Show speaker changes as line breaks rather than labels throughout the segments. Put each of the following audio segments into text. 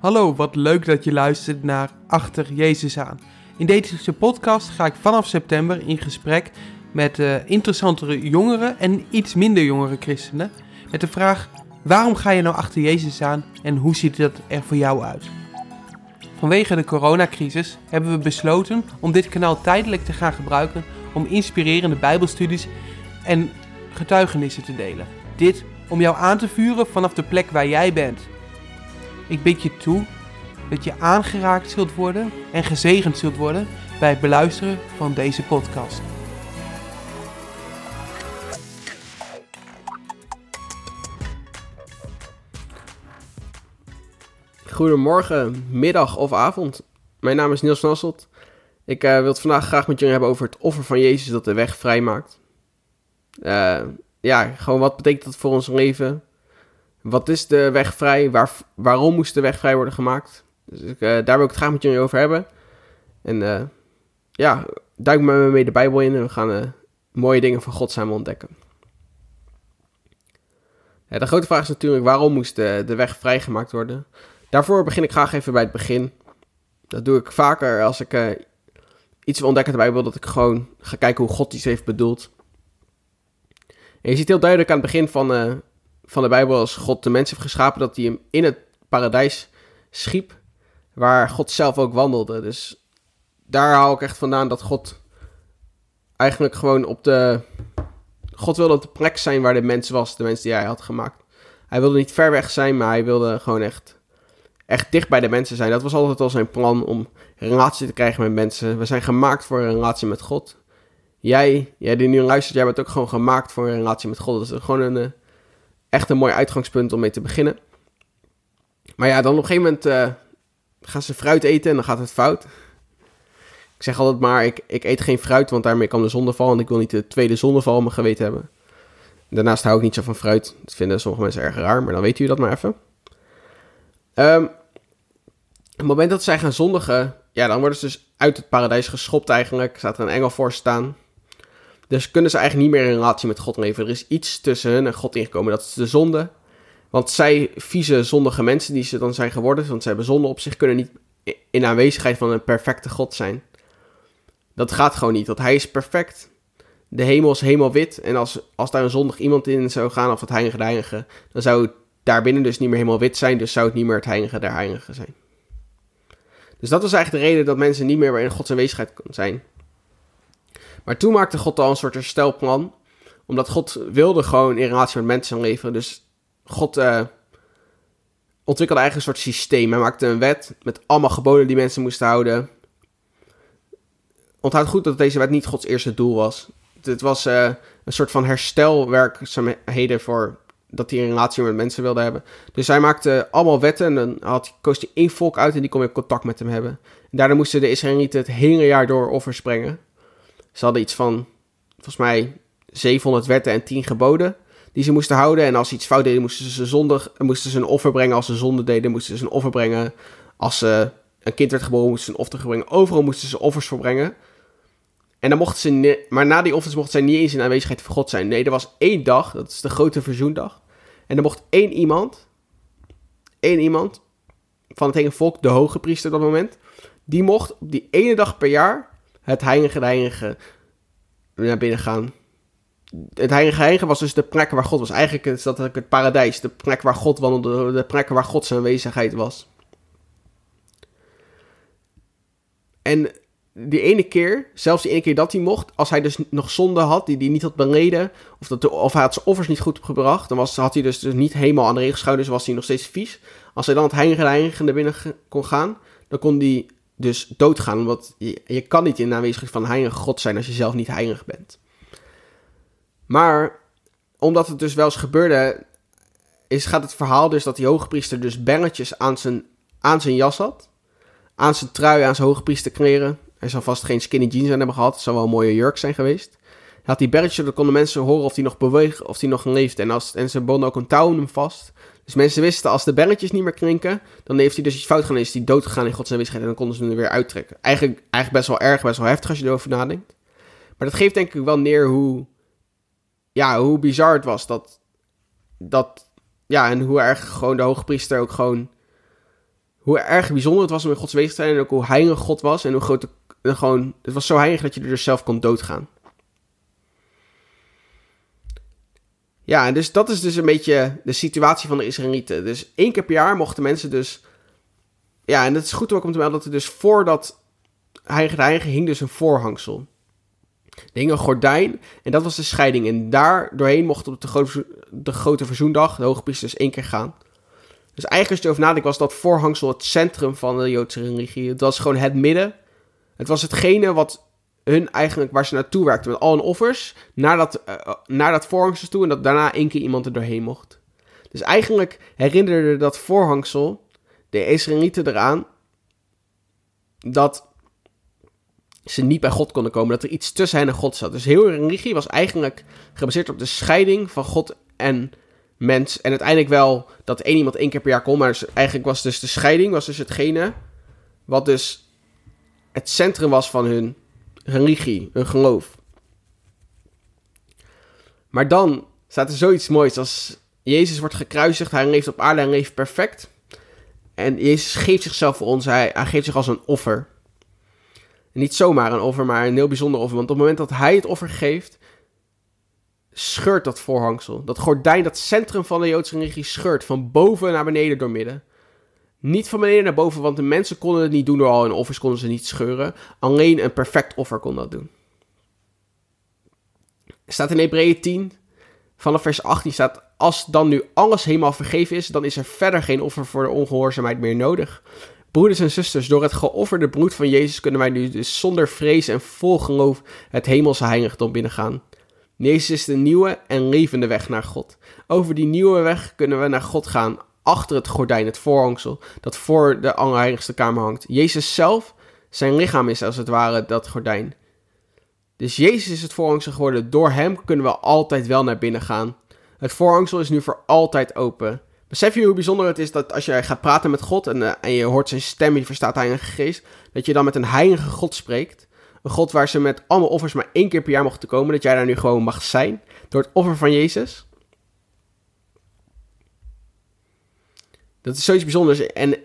Hallo, wat leuk dat je luistert naar Achter Jezus aan. In deze podcast ga ik vanaf september in gesprek met uh, interessantere jongeren en iets minder jongere christenen. Met de vraag: waarom ga je nou achter Jezus aan en hoe ziet dat er voor jou uit? Vanwege de coronacrisis hebben we besloten om dit kanaal tijdelijk te gaan gebruiken om inspirerende Bijbelstudies en getuigenissen te delen. Dit om jou aan te vuren vanaf de plek waar jij bent. Ik bid je toe dat je aangeraakt zult worden en gezegend zult worden bij het beluisteren van deze podcast.
Goedemorgen, middag of avond. Mijn naam is Niels Nasselt. Ik uh, wil het vandaag graag met jullie hebben over het offer van Jezus dat de weg vrijmaakt. Uh, ja, gewoon wat betekent dat voor ons leven? Wat is de weg vrij? Waar, waarom moest de weg vrij worden gemaakt? Dus ik, uh, daar wil ik het graag met jullie over hebben. En uh, ja, duik met me mee de Bijbel in en we gaan uh, mooie dingen van God samen ontdekken. Ja, de grote vraag is natuurlijk, waarom moest de, de weg vrijgemaakt worden? Daarvoor begin ik graag even bij het begin. Dat doe ik vaker als ik iets wil ontdekken in de Bijbel, dat ik gewoon ga kijken hoe God iets heeft bedoeld. En je ziet heel duidelijk aan het begin van, van de Bijbel, als God de mens heeft geschapen, dat hij hem in het paradijs schiep, waar God zelf ook wandelde. Dus daar haal ik echt vandaan dat God eigenlijk gewoon op de. God wilde op de plek zijn waar de mens was, de mens die hij had gemaakt. Hij wilde niet ver weg zijn, maar hij wilde gewoon echt, echt dicht bij de mensen zijn. Dat was altijd al zijn plan om relatie te krijgen met mensen. We zijn gemaakt voor een relatie met God jij, jij die nu luistert, jij bent ook gewoon gemaakt voor een relatie met God. Dat is gewoon een, uh, echt een mooi uitgangspunt om mee te beginnen. Maar ja, dan op een gegeven moment uh, gaan ze fruit eten en dan gaat het fout. Ik zeg altijd maar, ik, ik eet geen fruit, want daarmee kan de zonde vallen. En ik wil niet de tweede zondeval op mijn geweten hebben. Daarnaast hou ik niet zo van fruit. Dat vinden sommige mensen erg raar, maar dan weet u dat maar even. Um, op het moment dat zij gaan zondigen, ja, dan worden ze dus uit het paradijs geschopt eigenlijk. Staat er een engel voor staan. Dus kunnen ze eigenlijk niet meer een relatie met God leven. Er is iets tussen hun en God ingekomen. Dat is de zonde. Want zij, vieze, zondige mensen die ze dan zijn geworden, want ze hebben zonde op zich, kunnen niet in aanwezigheid van een perfecte God zijn. Dat gaat gewoon niet, want hij is perfect. De hemel is helemaal wit. En als, als daar een zondig iemand in zou gaan, of het heilige de heilige, dan zou het daarbinnen dus niet meer helemaal wit zijn. Dus zou het niet meer het heilige der heiligen zijn. Dus dat was eigenlijk de reden dat mensen niet meer in Gods aanwezigheid zijn. Maar toen maakte God al een soort herstelplan. Omdat God wilde gewoon in relatie met mensen leven. Dus God uh, ontwikkelde eigenlijk een soort systeem. Hij maakte een wet met allemaal geboden die mensen moesten houden. Onthoud goed dat deze wet niet Gods eerste doel was. Het was uh, een soort van herstelwerkzaamheden voor dat hij een relatie met mensen wilde hebben. Dus hij maakte allemaal wetten en dan had, koos hij één volk uit en die kon je contact met hem hebben. En daardoor moesten de Israëlieten het hele jaar door offers brengen. Ze hadden iets van, volgens mij, 700 wetten en 10 geboden die ze moesten houden. En als ze iets fout deden, moesten ze, zondig, moesten ze een offer brengen. Als ze zonde deden, moesten ze een offer brengen. Als ze een kind werd geboren, moesten ze een offer brengen. Overal moesten ze offers voor brengen. En dan mochten ze, maar na die offers mochten zij niet eens in aanwezigheid van God zijn. Nee, er was één dag, dat is de grote verzoendag. En er mocht één iemand, één iemand van het hele volk, de hoge priester op dat moment, die mocht op die ene dag per jaar het heilige heilige naar binnen gaan. Het heilige heilige was dus de plek waar God was. Eigenlijk is dat het paradijs, de plek waar God wandelde, de plek waar God zijn aanwezigheid was. En die ene keer, zelfs die ene keer dat hij mocht, als hij dus nog zonde had, die hij niet had beleden, of, dat of hij had zijn offers niet goed gebracht, dan was, had hij dus, dus niet helemaal aan de regels dus was hij nog steeds vies. Als hij dan het heilige heilige naar binnen kon gaan, dan kon hij dus doodgaan, omdat je, je kan niet in aanwezigheid van heilige God zijn als je zelf niet heilig bent. Maar, omdat het dus wel eens gebeurde, is, gaat het verhaal dus dat die hogepriester dus bengetjes aan zijn, aan zijn jas had, aan zijn trui, aan zijn hogepriester kleren, hij zal vast geen skinny jeans aan hebben gehad. Het zou wel een mooie jurk zijn geweest. Hij had die bergje, dan konden mensen horen of hij nog beweegt, of hij nog leeft. En, als, en ze bonden ook een touw hem vast. Dus mensen wisten, als de belletjes niet meer klinken, dan heeft hij dus iets fout gedaan. is hij dood gegaan in Gods aanwezigheid. En dan konden ze hem er weer uittrekken. Eigenlijk, eigenlijk best wel erg, best wel heftig als je erover nadenkt. Maar dat geeft denk ik wel neer hoe, ja, hoe bizar het was. Dat, dat, ja, en hoe erg gewoon de hoogpriester ook gewoon hoe erg bijzonder het was om in Gods wezen te zijn. En ook hoe heilig God was. En hoe groot de, gewoon, het was zo heilig dat je er dus zelf kon doodgaan. Ja, en dus dat is dus een beetje de situatie van de Israëlieten. Dus één keer per jaar mochten mensen dus... Ja, en het is goed ook om te melden dat er dus voordat heilige heilige hing dus een voorhangsel. Er hing een gordijn en dat was de scheiding. En daar doorheen mocht op de grote, de grote verzoendag de hoge priester dus één keer gaan. Dus eigenlijk als je erover nadenkt was dat voorhangsel het centrum van de Joodse religie. Het was gewoon het midden. Het was hetgene wat hun eigenlijk, waar ze naartoe werkten met al hun offers, naar dat, uh, naar dat voorhangsel toe en dat daarna één keer iemand er doorheen mocht. Dus eigenlijk herinnerde dat voorhangsel de Israëlieten eraan dat ze niet bij God konden komen, dat er iets tussen hen en God zat. Dus heel religie was eigenlijk gebaseerd op de scheiding van God en mens. En uiteindelijk wel dat één iemand één keer per jaar kon, maar dus eigenlijk was dus de scheiding, was dus hetgene wat dus het centrum was van hun religie, hun geloof. Maar dan staat er zoiets moois als Jezus wordt gekruisigd, hij leeft op aarde en leeft perfect. En Jezus geeft zichzelf voor ons, hij, hij geeft zich als een offer. Niet zomaar een offer, maar een heel bijzonder offer. Want op het moment dat hij het offer geeft, scheurt dat voorhangsel. Dat gordijn, dat centrum van de Joodse religie scheurt van boven naar beneden door midden. Niet van beneden naar boven, want de mensen konden het niet doen door al hun offers, konden ze niet scheuren. Alleen een perfect offer kon dat doen. Staat in Hebreeën 10, vanaf vers 18 staat, als dan nu alles helemaal vergeven is, dan is er verder geen offer voor de ongehoorzaamheid meer nodig. Broeders en zusters, door het geofferde bloed van Jezus kunnen wij nu dus zonder vrees en vol geloof het hemelse heiligdom binnengaan. Jezus is de nieuwe en levende weg naar God. Over die nieuwe weg kunnen we naar God gaan, achter het gordijn, het voorhangsel, dat voor de allerheiligste kamer hangt. Jezus zelf, zijn lichaam is als het ware dat gordijn. Dus Jezus is het voorhangsel geworden. Door hem kunnen we altijd wel naar binnen gaan. Het voorhangsel is nu voor altijd open. Besef je hoe bijzonder het is dat als je gaat praten met God en, uh, en je hoort zijn stem, je verstaat de Heilige Geest, dat je dan met een heilige God spreekt. Een God waar ze met allemaal offers maar één keer per jaar mochten komen, dat jij daar nu gewoon mag zijn, door het offer van Jezus. Dat is zoiets bijzonders. En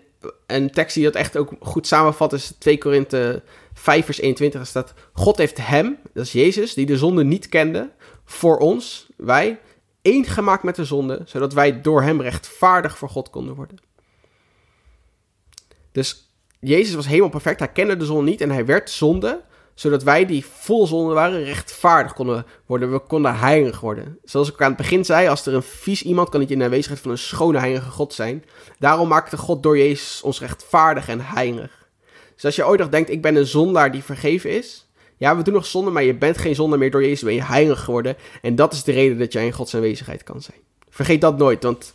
een tekst die dat echt ook goed samenvat is 2 Korinthe 5 vers 21. Daar staat, God heeft hem, dat is Jezus, die de zonde niet kende, voor ons, wij, één gemaakt met de zonde, zodat wij door hem rechtvaardig voor God konden worden. Dus Jezus was helemaal perfect, hij kende de zonde niet en hij werd zonde, zodat wij die vol zonde waren rechtvaardig konden worden. We konden heilig worden. Zoals ik aan het begin zei, als er een vies iemand kan niet in de aanwezigheid van een schone heilige God zijn. Daarom maakte God door Jezus ons rechtvaardig en heilig. Dus als je ooit nog denkt, ik ben een zondaar die vergeven is, ja, we doen nog zonde, maar je bent geen zonde meer door Jezus, ben je heilig geworden. En dat is de reden dat jij in Gods aanwezigheid kan zijn. Vergeet dat nooit, want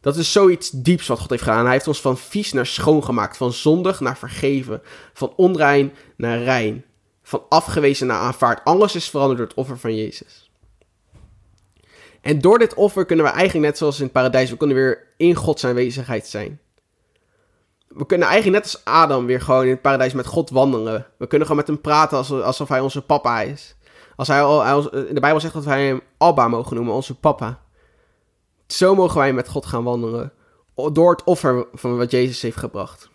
dat is zoiets dieps wat God heeft gedaan. Hij heeft ons van vies naar schoon gemaakt, van zondig naar vergeven, van onrein naar rein, van afgewezen naar aanvaard. Alles is veranderd door het offer van Jezus. En door dit offer kunnen we eigenlijk net zoals in het paradijs, we kunnen weer in Gods aanwezigheid zijn we kunnen eigenlijk net als Adam weer gewoon in het paradijs met God wandelen. We kunnen gewoon met hem praten alsof hij onze papa is. Als hij, in de Bijbel zegt dat wij hem Abba mogen noemen, onze papa. Zo mogen wij met God gaan wandelen. Door het offer van wat Jezus heeft gebracht.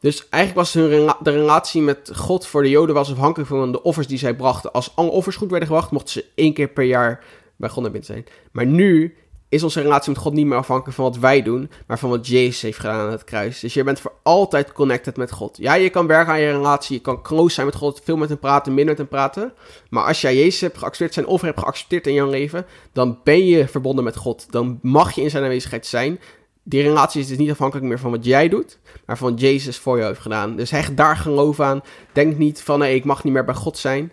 Dus eigenlijk was hun de relatie met God voor de Joden was afhankelijk van de offers die zij brachten. Als alle offers goed werden gebracht, mochten ze één keer per jaar bij God naar binnen zijn. Maar nu is onze relatie met God niet meer afhankelijk van wat wij doen, maar van wat Jezus heeft gedaan aan het kruis. Dus je bent voor altijd connected met God. Ja, je kan werken aan je relatie, je kan close zijn met God, veel met hem praten, minder met hem praten. Maar als jij Jezus hebt geaccepteerd, zijn offer hebt geaccepteerd in jouw leven, dan ben je verbonden met God. Dan mag je in zijn aanwezigheid zijn. Die relatie is dus niet afhankelijk meer van wat jij doet, maar van wat Jezus voor jou heeft gedaan. Dus hecht daar geloof aan. Denk niet van, nee, ik mag niet meer bij God zijn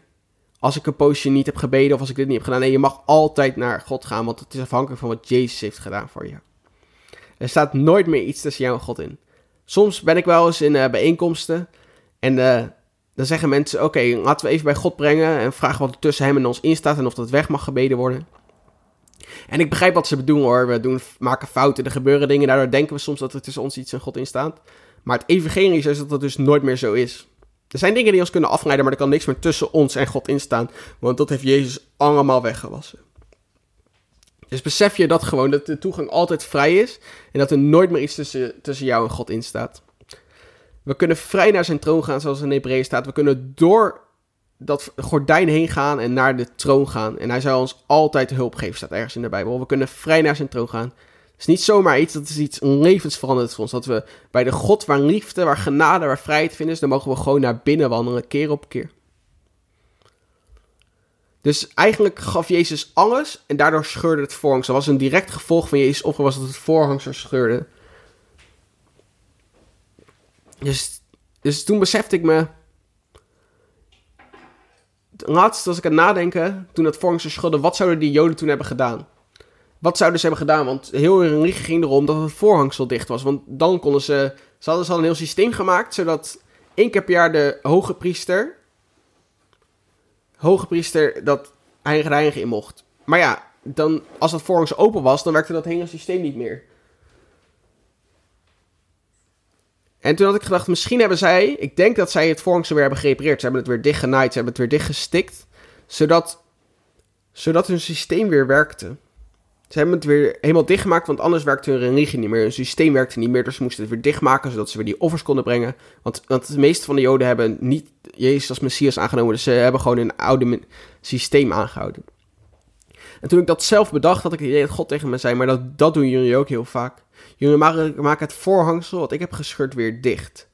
als ik een poosje niet heb gebeden of als ik dit niet heb gedaan. Nee, je mag altijd naar God gaan, want het is afhankelijk van wat Jezus heeft gedaan voor je. Er staat nooit meer iets tussen jou en God in. Soms ben ik wel eens in uh, bijeenkomsten en uh, dan zeggen mensen: Oké, laten we even bij God brengen en vragen wat er tussen hem en ons in staat en of dat weg mag gebeden worden. En ik begrijp wat ze bedoelen hoor. We doen, maken fouten, er gebeuren dingen. Daardoor denken we soms dat er tussen ons iets en God in staat. Maar het evangelie is dat dat dus nooit meer zo is. Er zijn dingen die ons kunnen afleiden, maar er kan niks meer tussen ons en God instaan. Want dat heeft Jezus allemaal weggewassen. Dus besef je dat gewoon, dat de toegang altijd vrij is en dat er nooit meer iets tussen, tussen jou en God in staat. We kunnen vrij naar zijn troon gaan, zoals in Hebreeën staat. We kunnen door dat gordijn heen gaan en naar de troon gaan. En hij zal ons altijd hulp geven, staat ergens in de Bijbel. We kunnen vrij naar zijn troon gaan. Het is niet zomaar iets, dat is iets levensveranderends voor ons. Dat we bij de God waar liefde, waar genade, waar vrijheid vinden is, dan mogen we gewoon naar binnen wandelen, keer op keer. Dus eigenlijk gaf Jezus alles en daardoor scheurde het voorhangsel. Dat was een direct gevolg van Jezus offer, was dat het voorhangsel scheurde. Dus, dus toen besefte ik me. Laatst als ik aan het nadenken, toen dat voorhangsel scheurde, wat zouden die Joden toen hebben gedaan? Wat zouden ze hebben gedaan? Want heel hun religie ging erom dat het voorhangsel dicht was. Want dan konden ze. Ze hadden, ze al een heel systeem gemaakt, zodat één keer per jaar de hoge priester hoge priester dat heilige reinigen in mocht. Maar ja, dan, als dat voorhangs open was, dan werkte dat hele systeem niet meer. En toen had ik gedacht, misschien hebben zij, ik denk dat zij het voorhangsel weer hebben gerepareerd. Ze hebben het weer dichtgenaaid, ze hebben het weer dichtgestikt. Zodat, zodat hun systeem weer werkte. Ze hebben het weer helemaal dichtgemaakt, want anders werkte hun religie niet meer. Hun systeem werkte niet meer, dus ze moesten het weer dichtmaken, zodat ze weer die offers konden brengen. Want, want de meeste van de Joden hebben niet Jezus als Messias aangenomen, dus ze hebben gewoon een oude systeem aangehouden. En toen ik dat zelf bedacht, had ik het idee dat God tegen me zei, maar dat, dat doen jullie ook heel vaak. Jullie maken het voorhangsel wat ik heb gescheurd weer dicht.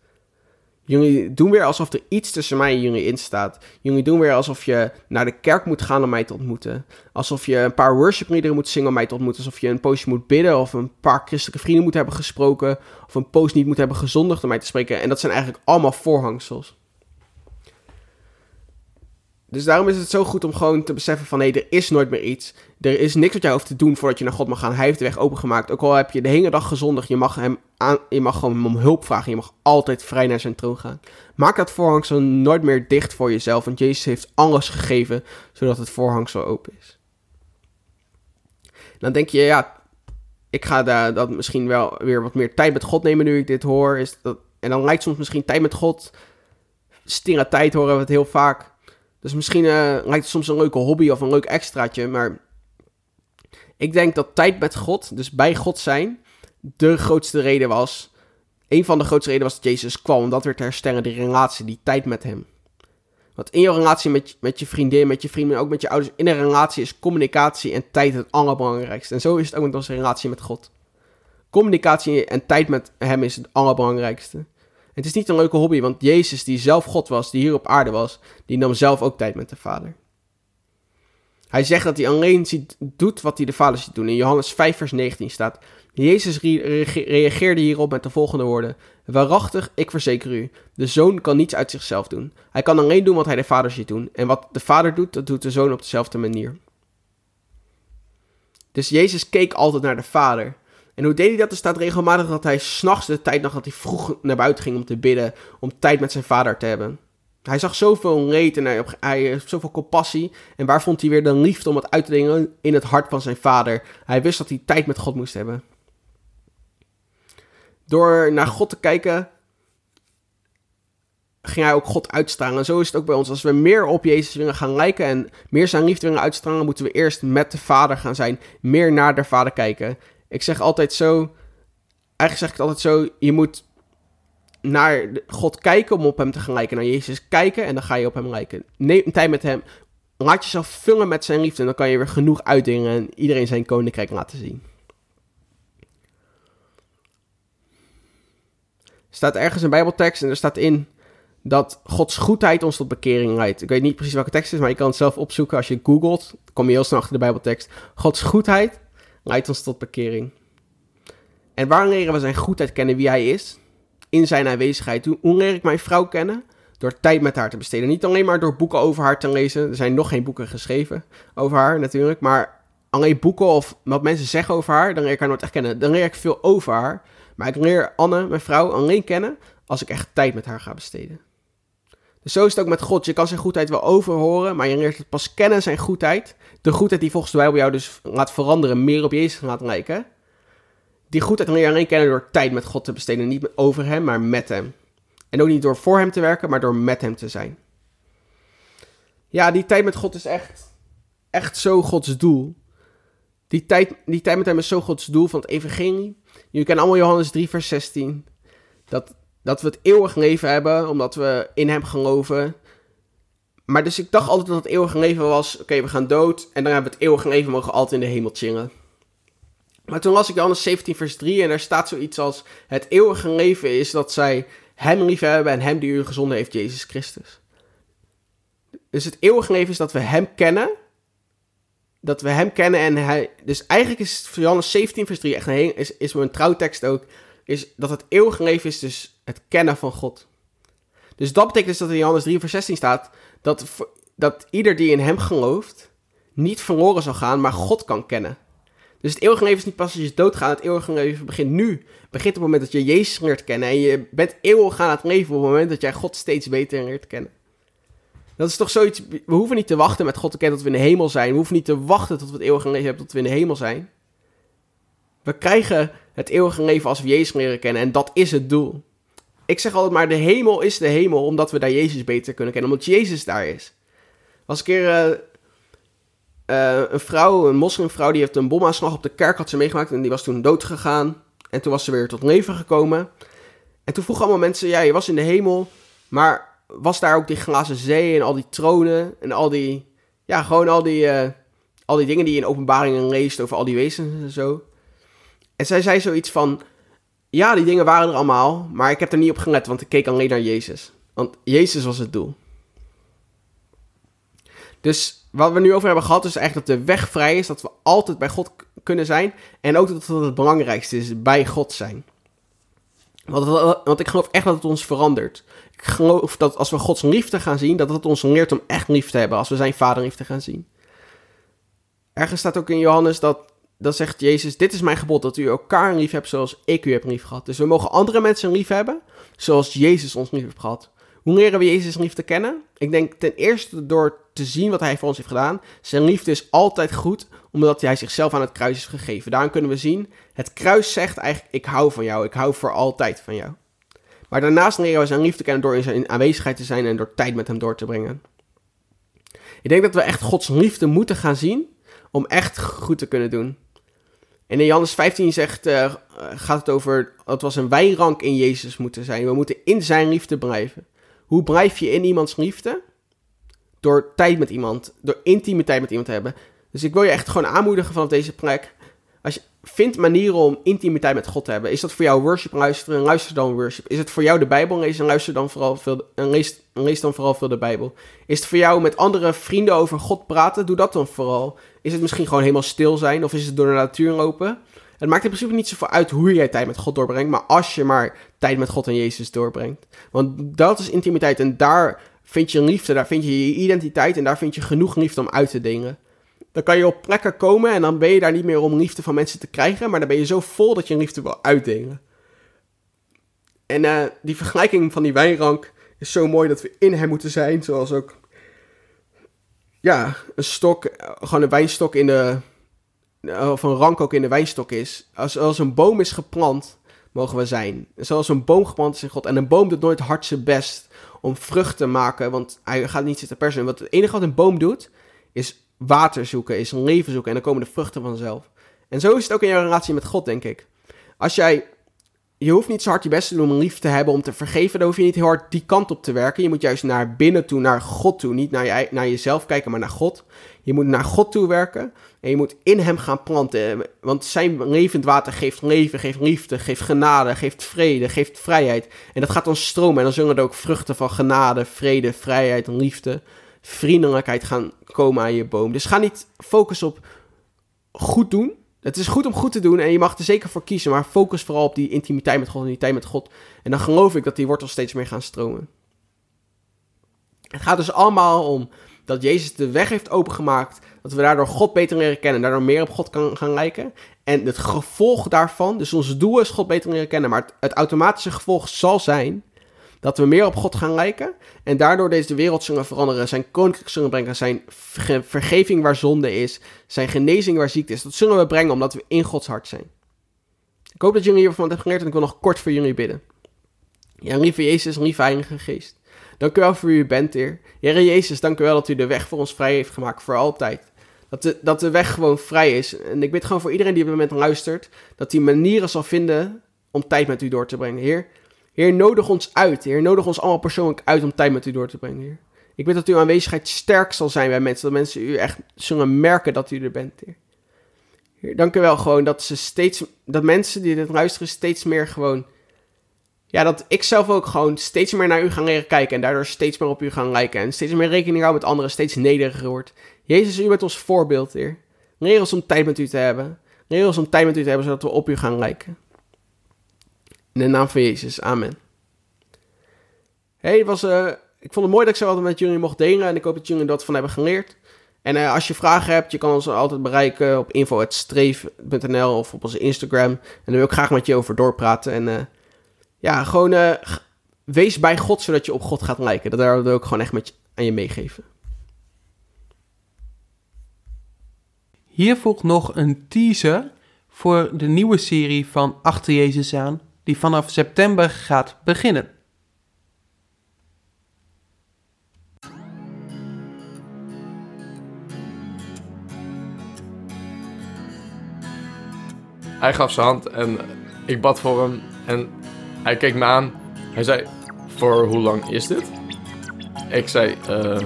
Jullie doen weer alsof er iets tussen mij en jullie in staat. Jullie doen weer alsof je naar de kerk moet gaan om mij te ontmoeten. Alsof je een paar worship moet zingen om mij te ontmoeten. Alsof je een poosje moet bidden of een paar christelijke vrienden moet hebben gesproken. Of een poos niet moet hebben gezondigd om mij te spreken. En dat zijn eigenlijk allemaal voorhangsels. Dus daarom is het zo goed om gewoon te beseffen van... hé, er is nooit meer iets. Er is niks wat jij hoeft te doen voordat je naar God mag gaan. Hij heeft de weg opengemaakt. Ook al heb je de hele dag gezondigd, je mag, hem je mag gewoon om hulp vragen. Je mag altijd vrij naar zijn troon gaan. Maak dat voorhangsel nooit meer dicht voor jezelf. Want Jezus heeft alles gegeven, zodat het voorhangsel open is. Dan denk je, ja, ik ga daar dat misschien wel weer wat meer tijd met God nemen nu ik dit hoor. Is dat, en dan lijkt soms misschien tijd met God... Stira tijd horen we het heel vaak dus misschien uh, lijkt het soms een leuke hobby of een leuk extraatje, maar ik denk dat tijd met God, dus bij God zijn, de grootste reden was. Een van de grootste redenen was dat Jezus kwam, omdat weer te herstellen, die relatie, die tijd met hem. Want in je relatie met, met je vriendin, met je vrienden, ook met je ouders, in een relatie is communicatie en tijd het allerbelangrijkste. En zo is het ook met onze relatie met God. Communicatie en tijd met hem is het allerbelangrijkste. Het is niet een leuke hobby, want Jezus, die zelf God was, die hier op aarde was, die nam zelf ook tijd met de Vader. Hij zegt dat hij alleen ziet, doet wat hij de Vader ziet doen. In Johannes 5, vers 19 staat: Jezus reageerde hierop met de volgende woorden: Waarachtig, ik verzeker u, de zoon kan niets uit zichzelf doen. Hij kan alleen doen wat hij de Vader ziet doen. En wat de Vader doet, dat doet de zoon op dezelfde manier. Dus Jezus keek altijd naar de Vader. En hoe deed hij dat? Er staat regelmatig dat hij s'nachts de tijd nog dat hij vroeg naar buiten ging om te bidden, om tijd met zijn vader te hebben. Hij zag zoveel leed en hij, hij heeft zoveel compassie. En waar vond hij weer de liefde om het uit te dingen in het hart van zijn vader? Hij wist dat hij tijd met God moest hebben. Door naar God te kijken, ging hij ook God uitstralen. En zo is het ook bij ons. Als we meer op Jezus willen gaan lijken en meer zijn liefde willen uitstralen, moeten we eerst met de Vader gaan zijn. Meer naar de Vader kijken. Ik zeg altijd zo. Eigenlijk zeg ik het altijd zo. Je moet naar God kijken om op hem te gaan lijken. Naar Jezus kijken en dan ga je op hem lijken. Neem tijd met hem. Laat jezelf vullen met zijn liefde. En dan kan je weer genoeg uitdingen en iedereen zijn koninkrijk laten zien. Er staat ergens een Bijbeltekst en er staat in dat Gods goedheid ons tot bekering leidt. Ik weet niet precies welke tekst het is, maar je kan het zelf opzoeken als je googelt. kom je heel snel achter de Bijbeltekst. Gods goedheid ons tot bekering. En waar leren we zijn goedheid kennen wie hij is? In zijn aanwezigheid. Hoe, leer ik mijn vrouw kennen? Door tijd met haar te besteden. Niet alleen maar door boeken over haar te lezen. Er zijn nog geen boeken geschreven over haar natuurlijk. Maar alleen boeken of wat mensen zeggen over haar, dan leer ik haar nooit echt kennen. Dan leer ik veel over haar. Maar ik leer Anne, mijn vrouw, alleen kennen als ik echt tijd met haar ga besteden. Dus zo is het ook met God. Je kan zijn goedheid wel overhoren, maar je leert het pas kennen, zijn goedheid. De goedheid die volgens de Bijbel jou dus laat veranderen, meer op Jezus laat lijken. Die goedheid leer je alleen kennen door tijd met God te besteden. Niet over hem, maar met hem. En ook niet door voor hem te werken, maar door met hem te zijn. Ja, die tijd met God is echt, echt zo Gods doel. die tijd, die tijd met hem is zo Gods doel van het evangelie. Jullie kennen allemaal Johannes 3 vers 16. Dat, dat we het eeuwig leven hebben, omdat we in hem geloven. Maar dus ik dacht altijd dat het eeuwige leven was, oké, we gaan dood en dan hebben we het eeuwige leven, mogen altijd in de hemel chillen. Maar toen las ik Johannes 17 vers 3 en daar staat zoiets als, het eeuwige leven is dat zij hem lief hebben en hem die u gezonden heeft, Jezus Christus. Dus het eeuwige leven is dat we hem kennen, dat we hem kennen en hij, dus eigenlijk is Johannes 17 vers 3 echt een, is, is mijn trouwtekst ook, is dat het eeuwige leven is dus het kennen van God. Dus dat betekent dus dat in Johannes 3 vers 16 staat, dat, dat ieder die in hem gelooft, niet verloren zal gaan, maar God kan kennen. Dus het eeuwige leven is niet pas als je doodgaat. Het eeuwige leven begint nu. Begint op het moment dat je Jezus leert kennen. En je bent eeuwig aan het leven op het moment dat jij God steeds beter leert kennen. Dat is toch zoiets. We hoeven niet te wachten met God te kennen tot we in de hemel zijn. We hoeven niet te wachten tot we het eeuwige leven hebben tot we in de hemel zijn. We krijgen het eeuwige leven als we Jezus leren kennen. En dat is het doel. Ik zeg altijd maar, de hemel is de hemel omdat we daar Jezus beter kunnen kennen. Omdat Jezus daar is. Als een keer uh, uh, een vrouw, een moslimvrouw, die heeft een bomaanslag op de kerk had ze meegemaakt. En die was toen dood gegaan. En toen was ze weer tot leven gekomen. En toen vroegen allemaal mensen, ja, je was in de hemel. Maar was daar ook die glazen zee en al die tronen en al die, ja, gewoon al die, uh, al die dingen die je in openbaringen leest over al die wezens en zo. En zij zei zoiets van, ja, die dingen waren er allemaal, maar ik heb er niet op gelet, want ik keek alleen naar Jezus. Want Jezus was het doel. Dus wat we nu over hebben gehad, is eigenlijk dat de weg vrij is, dat we altijd bij God kunnen zijn. En ook dat het belangrijkste is, bij God zijn. Want, want ik geloof echt dat het ons verandert. Ik geloof dat als we Gods liefde gaan zien, dat het ons leert om echt lief te hebben. Als we zijn vaderliefde gaan zien. Ergens staat ook in Johannes dat, dat zegt Jezus, dit is mijn gebod, dat u elkaar lief hebt zoals ik u heb lief gehad. Dus we mogen andere mensen lief hebben, zoals Jezus ons lief heeft gehad. Hoe leren we Jezus liefde kennen? Ik denk ten eerste door te zien wat hij voor ons heeft gedaan. Zijn liefde is altijd goed, omdat hij zichzelf aan het kruis heeft gegeven. Daarom kunnen we zien, het kruis zegt eigenlijk, ik hou van jou, ik hou voor altijd van jou. Maar daarnaast leren we zijn liefde kennen door in zijn aanwezigheid te zijn en door tijd met hem door te brengen. Ik denk dat we echt Gods liefde moeten gaan zien om echt goed te kunnen doen. En in Johannes 15 zegt, uh, gaat het over, het was een wijnrank in Jezus moeten zijn. We moeten in zijn liefde blijven. Hoe blijf je in iemands liefde? Door tijd met iemand, door intimiteit met iemand te hebben. Dus ik wil je echt gewoon aanmoedigen vanaf deze plek. Als je vindt manieren om intimiteit met God te hebben. Is dat voor jou worship luisteren? Luister dan worship. Is het voor jou de Bijbel lezen? En luister dan vooral veel, en lees, lees dan vooral veel de Bijbel. Is het voor jou met andere vrienden over God praten? Doe dat dan vooral. Is het misschien gewoon helemaal stil zijn? Of is het door de natuur lopen? Het maakt in principe niet zoveel uit hoe jij tijd met God doorbrengt. Maar als je maar tijd met God en Jezus doorbrengt. Want dat is intimiteit. En daar vind je liefde. Daar vind je je identiteit. En daar vind je genoeg liefde om uit te dingen. Dan kan je op plekken komen en dan ben je daar niet meer om liefde van mensen te krijgen, maar dan ben je zo vol dat je liefde wil uitdelen. En uh, die vergelijking van die wijnrank is zo mooi dat we in hem moeten zijn, zoals ook, ja, een stok, gewoon een wijnstok in de, of een rank ook in de wijnstok is. Als, als een boom is geplant, mogen we zijn. Zoals een boom geplant is in God. En een boom doet nooit hard zijn best om vrucht te maken, want hij gaat niet zitten persen. Want het enige wat een boom doet, is water zoeken, is een leven zoeken en dan komen de vruchten vanzelf. En zo is het ook in jouw relatie met God, denk ik. Als jij, je hoeft niet zo hard je best te doen om lief te hebben, om te vergeven, dan hoef je niet heel hard die kant op te werken. Je moet juist naar binnen toe, naar God toe. Niet naar, je, naar jezelf kijken, maar naar God. Je moet naar God toe werken en je moet in hem gaan planten. Want zijn levend water geeft leven, geeft liefde, geeft genade, geeft vrede, geeft vrijheid. En dat gaat dan stromen en dan zullen er ook vruchten van genade, vrede, vrijheid en liefde vriendelijkheid gaan komen aan je boom. Dus ga niet focussen op goed doen. Het is goed om goed te doen en je mag er zeker voor kiezen, maar focus vooral op die intimiteit met God en die tijd met God. En dan geloof ik dat die wortels steeds meer gaan stromen. Het gaat dus allemaal om dat Jezus de weg heeft opengemaakt, dat we daardoor God beter leren kennen en daardoor meer op God kan gaan lijken. En het gevolg daarvan, dus ons doel is God beter leren kennen, maar het automatische gevolg zal zijn dat we meer op God gaan lijken. En daardoor deze wereld zullen veranderen. Zijn koninkrijk zullen brengen. Zijn vergeving waar zonde is. Zijn genezing waar ziekte is. Dat zullen we brengen omdat we in Gods hart zijn. Ik hoop dat jullie hiervan hebben geleerd. En ik wil nog kort voor jullie bidden. Ja, lieve Jezus, lieve Heilige Geest. Dank u wel voor wie u bent, Heer. Heer Jezus, dank u wel dat u de weg voor ons vrij heeft gemaakt voor altijd. Dat de, dat de weg gewoon vrij is. En ik bid gewoon voor iedereen die op dit moment luistert, dat hij manieren zal vinden om tijd met u door te brengen. Heer, Heer, nodig ons uit. Heer, nodig ons allemaal persoonlijk uit om tijd met u door te brengen, Heer. Ik bid dat uw aanwezigheid sterk zal zijn bij mensen. Dat mensen u echt zullen merken dat u er bent, Heer. Heer dank u wel gewoon dat ze steeds, dat mensen die dit luisteren steeds meer gewoon, ja, dat ik zelf ook gewoon steeds meer naar u gaan leren kijken en daardoor steeds meer op u gaan lijken en steeds meer rekening houden met anderen, steeds nederiger wordt. Jezus, u bent ons voorbeeld, Heer. Leer ons om tijd met u te hebben. Leer ons om tijd met u te hebben, zodat we op u gaan lijken. In de naam van Jezus, amen. Hey, was, uh, ik vond het mooi dat ik zo altijd met jullie mocht delen en ik hoop dat jullie dat van hebben geleerd. En uh, als je vragen hebt, je kan ons altijd bereiken op info.streef.nl of op onze Instagram. En daar wil ik graag met je over doorpraten. En uh, ja, gewoon wees bij God, zodat je op God gaat lijken. Dat wil ik gewoon echt met aan je meegeven.
Hier volgt nog een teaser voor de nieuwe serie van Achter Jezus aan, die vanaf september gaat beginnen.
Hij gaf zijn hand en ik bad voor hem en hij keek me aan. Hij zei, voor hoe lang is dit? Ik zei, uh,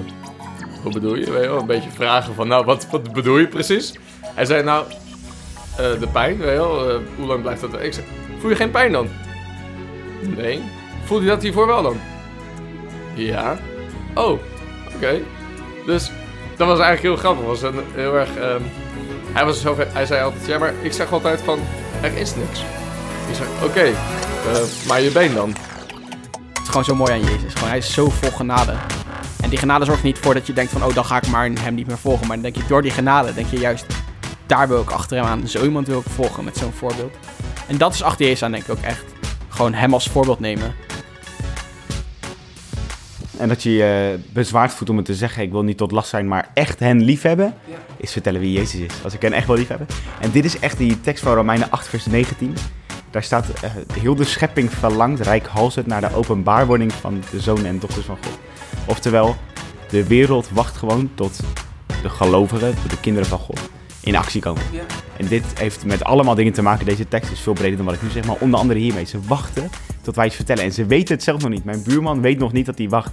hoe bedoel je? Weet je wel, een beetje vragen van, nou, wat, wat bedoel je precies? Hij zei, nou, uh, de pijn, weet je wel, uh, hoe lang blijft dat? Ik zei, voel je geen pijn dan? Nee. Voelde je dat hiervoor wel dan? Ja. Oh, oké. Dus dat was eigenlijk heel grappig. Was een, heel erg. Um, hij, was zo, hij zei altijd: Ja, maar ik zeg altijd van: Er is niks. Ik zei: Oké, okay, uh, maar je been dan?
Het is gewoon zo mooi aan Jezus. Gewoon, hij is zo vol genade. En die genade zorgt niet voor dat je denkt van, oh, dan ga ik maar hem niet meer volgen. Maar dan denk je, door die genade, denk je juist, daar wil ik achter hem aan. Zo iemand wil ik volgen met zo'n voorbeeld. En dat is achter Jezus aan, denk ik ook echt. Gewoon hem als voorbeeld nemen.
En dat je je bezwaard voelt om het te zeggen, ik wil niet tot last zijn, maar echt hen liefhebben, ja. is vertellen wie Jezus is. Als ik hen echt wil liefhebben. En dit is echt die tekst van Romeinen 8, vers 19. Daar staat, uh, heel de schepping verlangt rijkhalsend naar de openbaarwording van de zonen en dochters van God. Oftewel, de wereld wacht gewoon tot de gelovigen, tot de kinderen van God, in actie komen. Ja. En dit heeft met allemaal dingen te maken. Deze tekst is veel breder dan wat ik nu zeg, maar onder andere hiermee. Ze wachten tot wij iets vertellen. En ze weten het zelf nog niet. Mijn buurman weet nog niet dat hij wacht.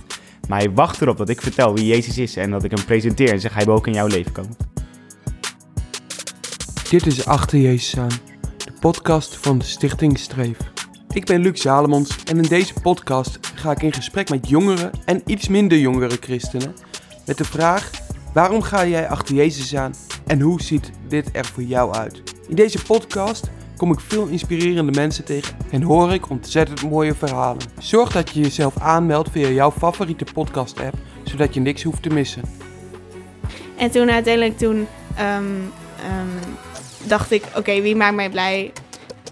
Maar hij wacht erop dat ik vertel wie Jezus is en dat ik hem presenteer en zeg hij wil ook in jouw leven komen.
Dit is Achter Jezus aan, de podcast van de Stichting Streef. Ik ben Luc Zalemons en in deze podcast ga ik in gesprek met jongere en iets minder jongere christenen met de vraag: waarom ga jij achter Jezus aan en hoe ziet dit er voor jou uit? In deze podcast kom ik veel inspirerende mensen tegen en hoor ik ontzettend mooie verhalen. Zorg dat je jezelf aanmeldt via jouw favoriete podcast-app, zodat je niks hoeft te missen.
En toen uiteindelijk toen um, um, dacht ik, oké, wie maakt mij blij?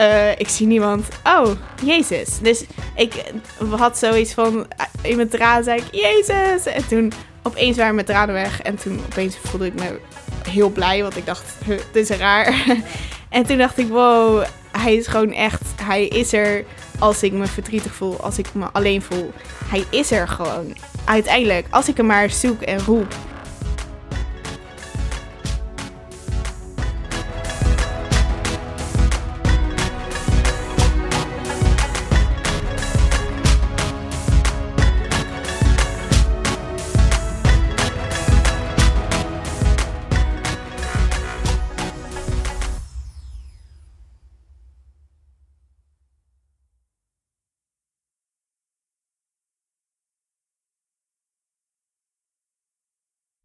Uh, ik zie niemand. Oh, Jezus. Dus ik had zoiets van, in mijn tranen zei ik, Jezus! En toen opeens waren mijn tranen weg en toen opeens voelde ik me heel blij, want ik dacht, dit is raar. En toen dacht ik, wow, hij is gewoon echt, hij is er als ik me verdrietig voel, als ik me alleen voel. Hij is er gewoon. Uiteindelijk, als ik hem maar zoek en roep.